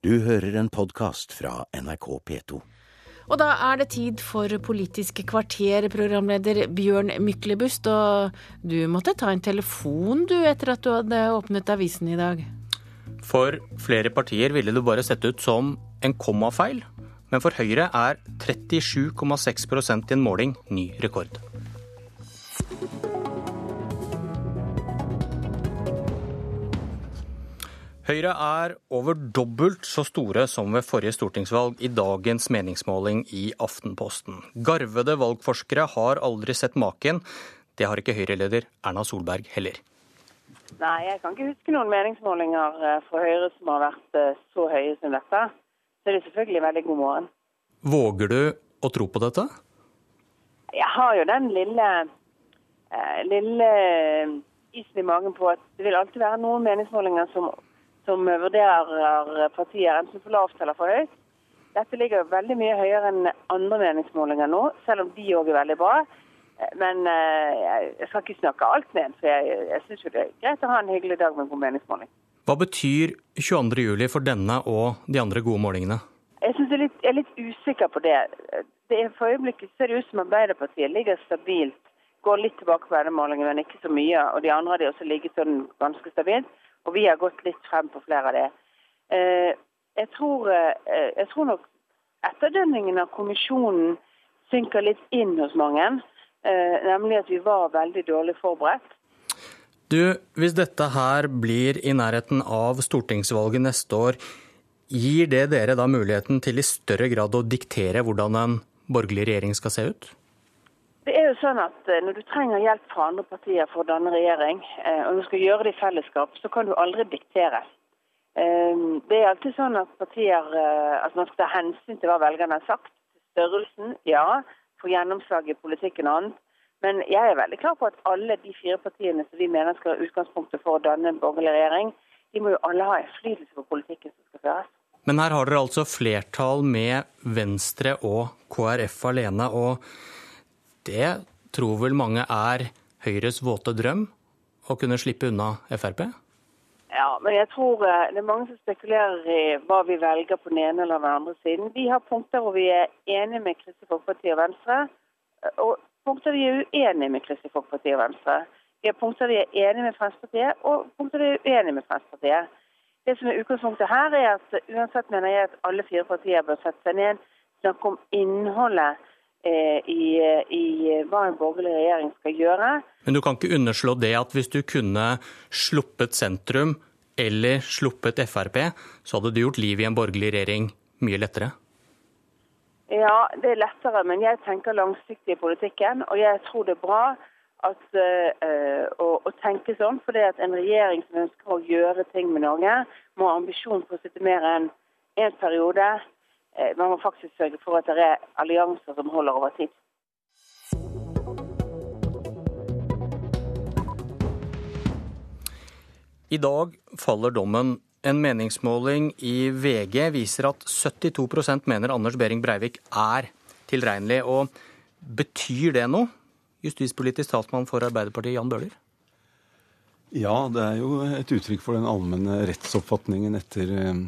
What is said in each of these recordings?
Du hører en podkast fra NRK P2. Og da er det tid for Politisk kvarter, programleder Bjørn Myklebust. Og du måtte ta en telefon du etter at du hadde åpnet avisen i dag. For flere partier ville du bare sett ut som en kommafeil. Men for Høyre er 37,6% i en måling ny rekord. Høyre er over dobbelt så store som ved forrige stortingsvalg i dagens meningsmåling i Aftenposten. Garvede valgforskere har aldri sett maken. Det har ikke Høyre-leder Erna Solberg heller. Nei, jeg kan ikke huske noen meningsmålinger eh, fra Høyre som har vært eh, så høye som dette. Så det er selvfølgelig veldig god morgen. Våger du å tro på dette? Jeg har jo den lille, eh, lille isen i magen på at det vil alltid være noen meningsmålinger som som vurderer partier enten for lavt eller for høyt. Dette ligger veldig mye høyere enn andre meningsmålinger nå, selv om de òg er veldig bra. Men eh, jeg skal ikke snakke alt ned, for jeg, jeg syns det er greit å ha en hyggelig dag med en god meningsmåling. Hva betyr 22.07 for denne og de andre gode målingene? Jeg synes jeg, jeg er litt usikker på det. det er for øyeblikket ser det ut som Arbeiderpartiet ligger stabilt. Går litt tilbake på denne målingen, men ikke så mye. Og de andre har de også ligget sånn ganske stabilt. Og vi har gått litt frem på flere av det. Eh, jeg tror, eh, jeg tror nok etterdønningen av kommisjonen synker litt inn hos mange. Eh, nemlig at vi var veldig dårlig forberedt. Du, Hvis dette her blir i nærheten av stortingsvalget neste år, gir det dere da muligheten til i større grad å diktere hvordan en borgerlig regjering skal se ut? Det er jo sånn at eh, Når du trenger hjelp fra andre partier for å danne regjering, eh, og du skal gjøre det i fellesskap, så kan du aldri diktere. Eh, det er alltid sånn at partier altså Man skal ta hensyn til hva velgerne har sagt. Størrelsen, ja. Få gjennomslag i politikken og annet. Men jeg er veldig klar på at alle de fire partiene som vi mener skal ha utgangspunktet for å danne en borgerlig regjering, de må jo alle ha innflytelse på politikken som skal føres. Men her har dere altså flertall med Venstre og KrF alene. og det tror vel mange er Høyres våte drøm? Å kunne slippe unna Frp? Ja, men jeg tror eh, det er mange som spekulerer i hva vi velger på den ene eller den andre siden. Vi har punkter hvor vi er enige med Kristelig Folkeparti og Venstre, eh, og punkter vi er uenige med Kristelig Folkeparti og Venstre. Vi har punkter vi er enige med Fremskrittspartiet, og punkter vi er uenige med Fremskrittspartiet. Det som er utgangspunktet her, er at uansett mener jeg at alle fire partier bør sette seg ned, snakke om innholdet Eh, i, i, hva en borgerlig regjering skal gjøre. Men du kan ikke underslå det at hvis du kunne sluppet sentrum eller sluppet Frp, så hadde du gjort livet i en borgerlig regjering mye lettere? Ja, det er lettere, men jeg tenker langsiktig i politikken. Og jeg tror det er bra at, uh, å, å, tenke sånn. For det at en regjering som ønsker å gjøre ting med Norge, må ha ambisjon for å sitte mer enn én en periode. Eh, man må faktisk sørge for at det er allianser som holder over tid. I dag faller dommen. En meningsmåling i VG viser at 72% mener Anders Behring Breivik er tilregnelig. Og betyr det noe? Justispolitisk talsmann for Arbeiderpartiet, Jan Bøhler? Ja, det er jo et uttrykk for den allmenne rettsoppfatningen etter eh,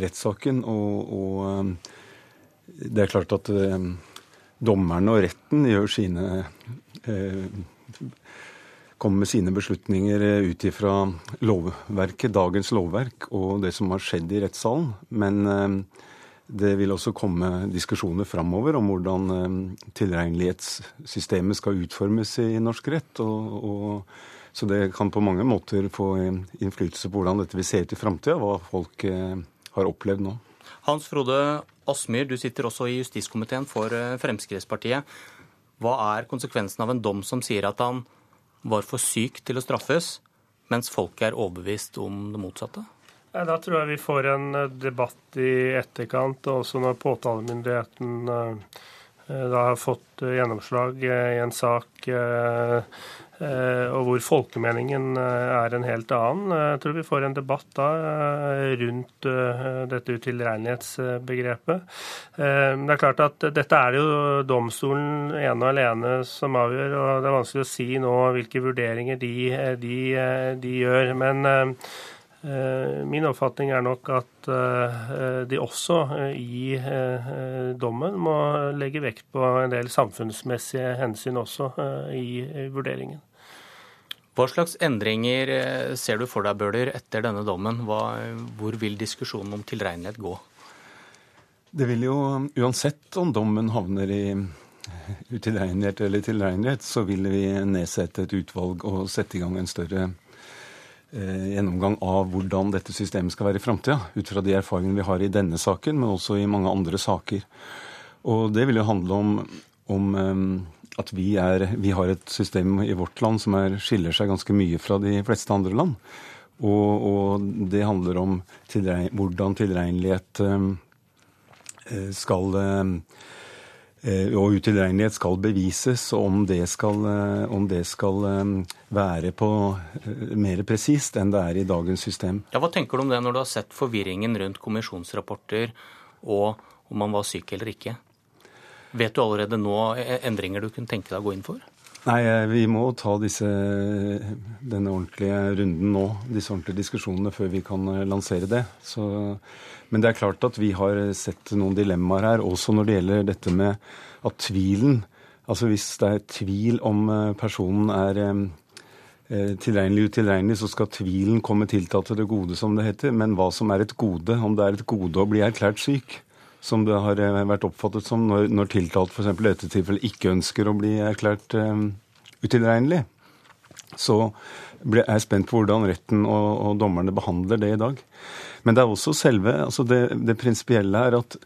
rettssaken. Og, og, um, det er klart at um, dommerne og retten gjør sine eh, kommer med sine beslutninger eh, ut ifra lovverket, dagens lovverk og det som har skjedd i rettssalen. Men um, det vil også komme diskusjoner framover om hvordan tilregnelighetssystemet skal utformes i norsk rett. Og, og, så det kan på mange måter få innflytelse på hvordan dette vil se ut i framtida, hva folk har opplevd nå. Hans Frode Asmyr, du sitter også i justiskomiteen for eh, Fremskrittspartiet. Hva er konsekvensen av en dom som sier at han var for syk til å straffes, mens folket er overbevist om det motsatte? Da tror jeg vi får en eh, debatt i etterkant, også når påtalemyndigheten eh, da har fått gjennomslag i en sak og hvor folkemeningen eh, er en helt annen. Eh, jeg tror vi får en debatt da rundt dette utilregnelighetsbegrepet. Det er klart at dette er det jo domstolen ene og alene som avgjør, og det er vanskelig å si nå hvilke vurderinger de, de, de gjør. Men Min oppfatning er nok at de også i dommen må legge vekt på en del samfunnsmessige hensyn også i vurderingen. Hva slags endringer ser du for deg, Bøhler, etter denne dommen? Hva, hvor vil diskusjonen om tilregnelighet gå? Det vil jo, uansett om dommen havner i utilregnelighet eller tilregnelighet, så vil vi nedsette et utvalg og sette i gang en større eh, gjennomgang av hvordan dette systemet skal være i framtida. Ut fra de erfaringene vi har i denne saken, men også i mange andre saker. Og det vil jo handle om, om eh, at vi, er, vi, har et system i vårt land som er, skiller seg ganske mye fra de fleste andre land. Og, og det handler om tilregn, hvordan tilregnelighet eh, skal eh, og utilregnelighet skal bevises, og om det skal, eh, om det skal være på mer presist enn det er i dagens system. Ja, Hva tenker du om det når du har sett forvirringen rundt kommisjonsrapporter og om man var syk eller ikke? Vet du allerede nå endringer du kunne tenke deg å gå inn for? Nei, vi må ta disse, denne ordentlige runden nå, disse ordentlige diskusjonene, før vi kan lansere det. Så men det er klart at vi har sett noen dilemmaer her, også når det gjelder dette med at tvilen Altså hvis det er tvil om eh, personen er eh, eh, tilregnelig utilregnelig, så skal tvilen komme tiltatt til det gode, som det heter. Men hva som er et gode, om det er et gode å bli erklært syk, som det har vært oppfattet som når, når tiltalt f.eks. i dette tilfellet ikke ønsker å bli erklært um, utilregnelig, så er jeg spent på hvordan retten og, og dommerne behandler det i dag. Men det er også selve altså Det, det prinsipielle er at,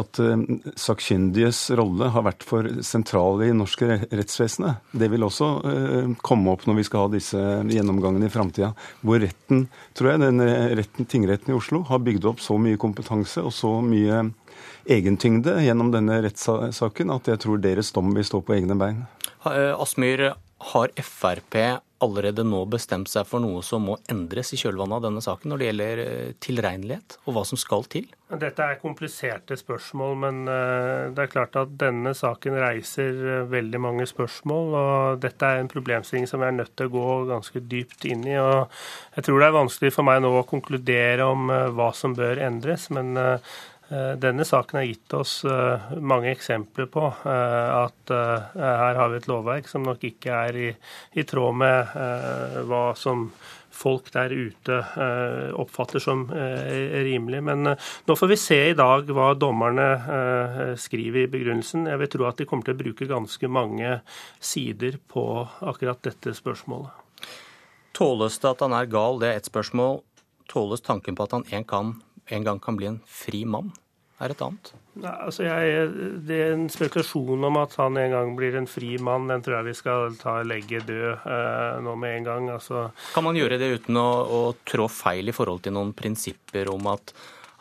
at uh, sakkyndiges rolle har vært for sentral i norske rettsvesenet. Det vil også uh, komme opp når vi skal ha disse gjennomgangene i framtida. Hvor retten, tror jeg, den retten, tingretten i Oslo har bygd opp så mye kompetanse og så mye egentyngde gjennom denne rettssaken at jeg tror deres dom vil stå på egne bein. Eh, Asmyr, har Frp allerede nå bestemt seg for noe som må endres i kjølvannet av denne saken når det gjelder eh, tilregnelighet, og hva som skal til? Dette er kompliserte spørsmål, men eh, det er klart at denne saken reiser veldig mange spørsmål. og Dette er en problemstilling som vi er nødt til å gå ganske dypt inn i. og Jeg tror det er vanskelig for meg nå å konkludere om hva som bør endres. men denne saken har gitt oss eh, mange eksempler på eh, at her har vi et lovverk som nok ikke er i, i tråd med hva som folk der ute oppfatter som rimelig. Men nå får vi se i dag hva dommerne skriver i begrunnelsen. Jeg vil tro at de kommer til å bruke ganske mange sider på akkurat dette spørsmålet. Tåles det at han er gal, det er ett spørsmål. Tåles tanken på at han en, kan, en gang kan bli en fri mann? er et annet? Nei, altså jeg, det er En spekulasjon om at han en gang blir en fri mann, den tror jeg vi skal ta legge død eh, nå med en gang. Altså. Kan man gjøre det uten å, å, trå feil i forhold til noen prinsipper om at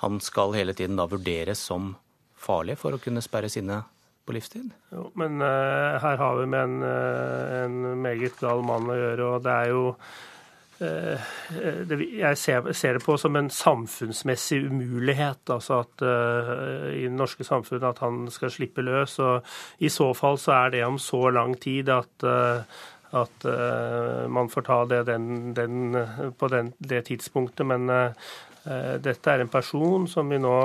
han skal hele tiden da vurderes som farlig for å kunne sperre inne på livstid? Jo, men eh, her har vi med en, eh, en meget gal mann å gjøre, og det er jo jeg ser det på som en samfunnsmessig umulighet. altså at uh, I det norske samfunnet at han skal slippe løs. og I så fall så er det om så lang tid at, at man får ta det den, den, på den, det tidspunktet. Men dette er en person som vi nå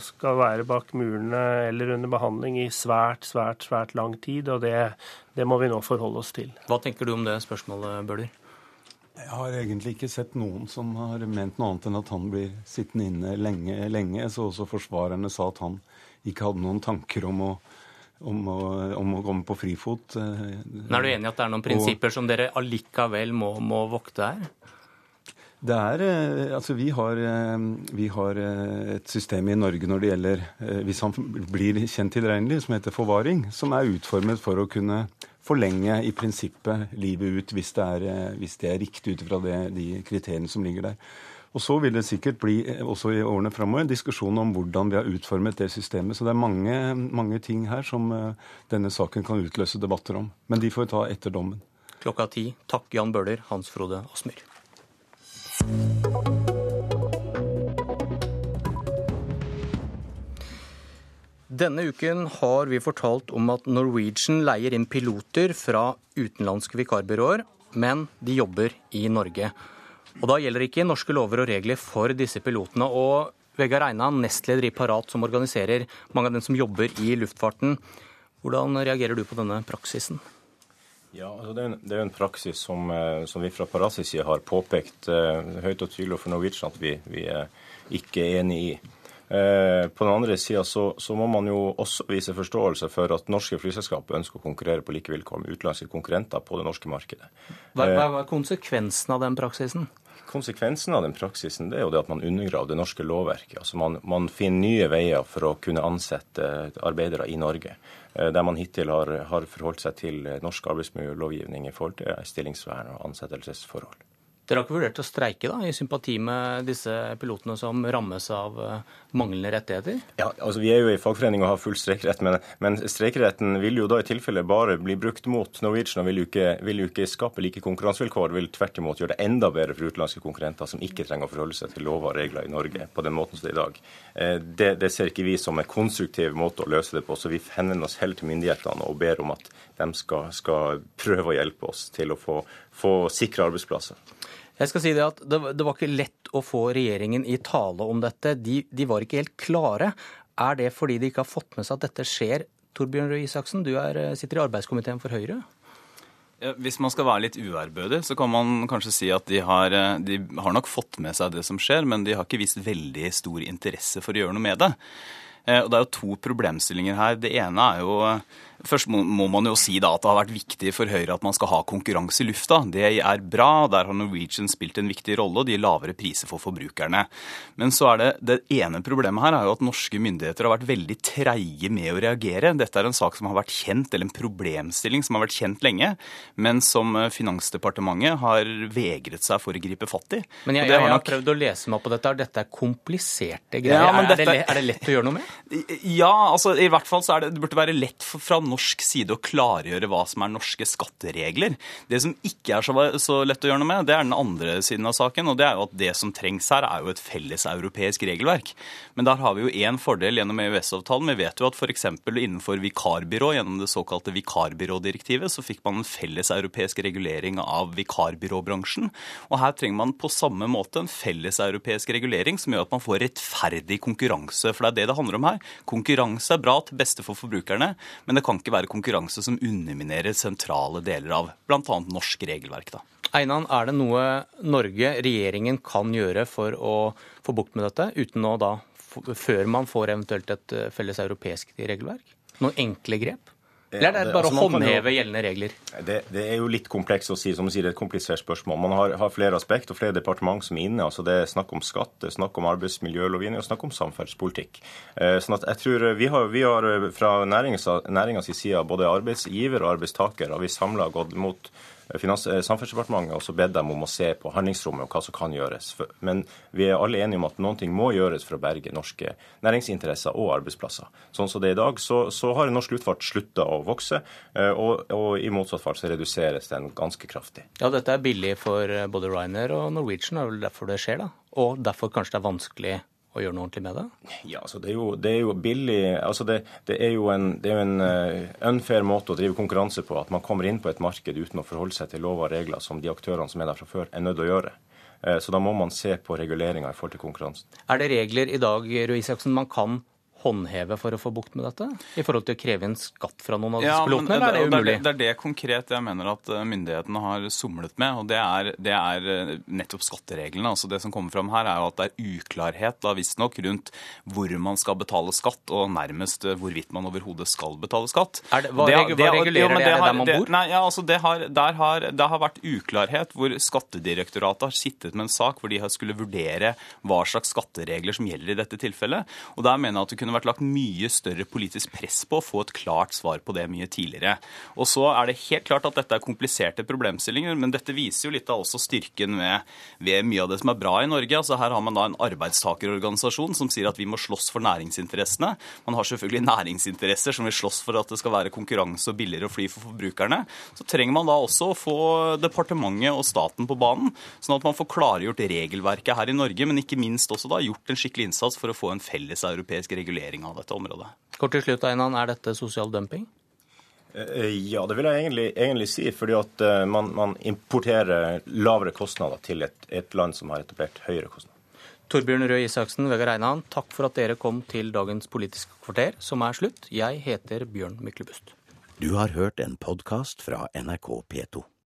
skal være bak murene eller under behandling i svært, svært, svært lang tid. Og det, det må vi nå forholde oss til. Hva tenker du om det spørsmålet, Bøhler? Jeg har egentlig ikke sett noen som har ment noe annet enn at han blir sittende inne lenge, lenge. Så også forsvarerne sa at han ikke hadde noen tanker om å, om å, om å komme på frifot. Men er du enig i at det er noen prinsipper og, som dere allikevel må, må vokte her? Det er, eh, altså vi har, eh, vi har, eh, et system i Norge når det gjelder Hvis han blir kjent tilregnelig, som heter forvaring, som er utformet for å kunne forlenge i prinsippet livet ut hvis det er, eh, hvis det er riktig ut fra de kriteriene som ligger der. Og Så vil det sikkert bli eh, også i årene framover en diskusjon om hvordan vi har utformet det systemet. Så det er mange, mange ting her som eh, denne saken kan utløse debatter om. Men de får vi ta etter dommen. Klokka ti. Takk Jan Bøhler, Hans Frode Asmyr. Denne uken har vi fortalt om at Norwegian leier inn piloter fra utenlandske vikarbyråer, men de jobber i Norge. Og da gjelder ikke norske lover og regler for disse pilotene. Og Vegard Einan, nestleder i Parat, som organiserer mange av dem som jobber i luftfarten. Hvordan reagerer du på denne praksisen? Ja, altså det, er en, det er en praksis som, eh, som vi fra Parats side har påpekt uh, høyt og tydelig for Norwegian at vi, vi er ikke er enig i. Uh, på den andre sida så, så, må man jo også vise forståelse for at norske flyselskaper ønsker å konkurrere på like vilkår med utenlandske konkurrenter på det norske markedet. Hva, hva er konsekvensen av den praksisen? Konsekvensen av den praksisen det er jo det at man undergraver det norske lovverket. Altså man, man finner nye veier for å kunne ansette arbeidere i Norge. Eh, der man hittil har, har forholdt seg til norsk arbeidsmiljølovgivning i forhold til stillingsvern og ansettelsesforhold. Dere har ikke vurdert å streike da, i sympati med disse pilotene som rammes av eh, manglende rettigheter? Ja, altså Vi er jo i fagforening og har full streikerett, men, men streikeretten vil jo da i tilfelle bare bli brukt mot Norwegian og vil jo ikke, vil jo ikke skape like konkurransevilkår. Vil tvert imot gjøre det enda bedre for utenlandske konkurrenter som ikke trenger å forholde seg til lover og regler i Norge på den måten som det er i dag. Eh, det, det ser ikke vi som en konstruktiv måte å løse det på, så vi henvender oss heller til myndighetene og ber om at de skal, skal prøve å hjelpe oss til å få, få sikre arbeidsplasser. Jeg skal si Det at det, det, var ikke lett å få regjeringen i tale om dette. De, de, var ikke helt klare. Er det fordi de ikke har fått med seg at dette skjer? Torbjørn Røe Isaksen, du er, sitter i arbeidskomiteen for Høyre. Hvis man skal være litt uærbødig, så kan man kanskje si at de har, de har nok fått med seg det som skjer, men de har ikke vist veldig stor interesse for å gjøre noe med det. Eh, og Det er jo to problemstillinger her. Det ene er jo Først må, man jo si da at det har vært viktig for Høyre at man skal ha konkurranse i lufta. Det er bra. Der har Norwegian spilt en viktig rolle, og de lavere priser for forbrukerne. Men så er det, det ene problemet her er jo at norske myndigheter har vært veldig treige med å reagere. Dette er en sak som har vært kjent, eller en problemstilling som har vært kjent lenge, men som eh, Finansdepartementet har vegret seg for å gripe fatt i. Men jeg, jeg, jeg har nok... prøvd å lese meg på dette. Dette er kompliserte greier. Ja, er, dette... er, det, er, det, lett å gjøre noe med? Ja, altså i hvert fall så er det, det burde være lett for, fra norsk side å klargjøre hva som er norske skatteregler. Det som ikke er så, lett å gjøre noe med, det er den andre siden av saken. Og det er jo at det som trengs her, er jo et felles europeisk regelverk. Men der har vi jo én fordel gjennom EØS-avtalen. Vi vet jo at f.eks. innenfor vikarbyrå, gjennom det såkalte vikarbyrådirektivet, så fikk man en felles europeisk regulering av vikarbyråbransjen. Og her trenger man på samme måte en felles europeisk regulering som gjør at man får rettferdig konkurranse. For det er det det handler om her. Konkurranse er bra til beste for forbrukerne, men det kan ikke være konkurranse som underminerer sentrale deler av bl.a. norsk regelverk. Da. Einan, er det noe Norge, regjeringen, kan gjøre for å få bukt med dette, uten å da, før man får eventuelt et eh, felles europeisk regelverk? Noen enkle grep? Eller er det, bare altså, å håndheve jo, gjeldende regler? Det, det, er jo litt komplekst å si. som du sier, Det er et komplisert spørsmål. Man har, har flere aspekt og flere departement som er inne. altså Det er snakk om skatt, det er snakk om arbeidsmiljølovgivning og snakk om samferdselspolitikk. Eh, sånn at jeg tror Vi har, vi har fra næringens side, både arbeidsgiver og arbeidstaker, har vi samla gått mot eh, Samferdselsdepartementet også bedt dem om å se på handlingsrommet og hva som kan gjøres. Men vi er alle enige om at noen ting må gjøres for å berge norske næringsinteresser og arbeidsplasser. Sånn som det er i dag, så, så har norsk luftfart slutta å vokse, eh, og, og, i motsatt fall så reduseres den ganske kraftig. Ja, dette er billig for eh, både Ryanair og Norwegian, det er vel derfor det skjer, da? Og derfor kanskje det er vanskelig å gjøre noe ordentlig med det? Ja, altså det er jo, det er jo billig altså det, det, er jo en, det er jo en uh, unfair måte å drive konkurranse på. At man kommer inn på et marked uten å forholde seg til lover og regler som de aktørene som er der fra før, er nødt til å gjøre. Uh, så da må man se på reguleringa i forhold til konkurransen. Er det regler i dag Røe Isaksen, man kan håndheve for å få bukt med dette? I forhold til å kreve inn skatt fra noen av ja, pilotene, eller er det umulig? Det er det konkret jeg mener at eh, myndighetene har somlet med, og det er, det er eh, nettopp skattereglene. Altså Det som kommer fram her, er at det er uklarhet da visstnok rundt hvor man skal betale skatt, og nærmest eh, hvorvidt man overhodet skal betale skatt. Det, hva, det, hva regulerer det? Er det der man bor? Nei, ja, altså det har, der har, det har vært uklarhet hvor Skattedirektoratet har sittet med en sak hvor de skulle vurdere hva slags skatteregler som gjelder i dette tilfellet. Og der mener jeg at det kunne kunne vært lagt mye større politisk press på å få et klart svar på det mye tidligere. Og så er det helt klart at dette er kompliserte problemstillinger, men dette viser jo litt av også styrken ved, ved mye av det som er bra i Norge. Altså Her har man da en arbeidstakerorganisasjon som sier at vi må slåss for næringsinteressene. Man har selvfølgelig næringsinteresser som vil slåss for at det skal være konkurranse og billigere å fly for forbrukerne. Så trenger man da også å få departementet og staten på banen, sånn at man får klargjort regelverket her i Norge, men ikke minst også da gjort en skikkelig innsats for å få en felles europeisk regulering regulering av dette området. Kort til slutt, Einan, er dette sosial dumping? Eh, ja, det vil jeg egentlig, egentlig si. Fordi at eh, man, man importerer lavere kostnader til et, et, land som har etablert høyere kostnader. Torbjørn Røe Isaksen, Vegard Einan, takk for at dere kom til dagens Politisk kvarter, som er slutt. Jeg heter Bjørn Myklebust. Du har hørt en podkast fra NRK P2.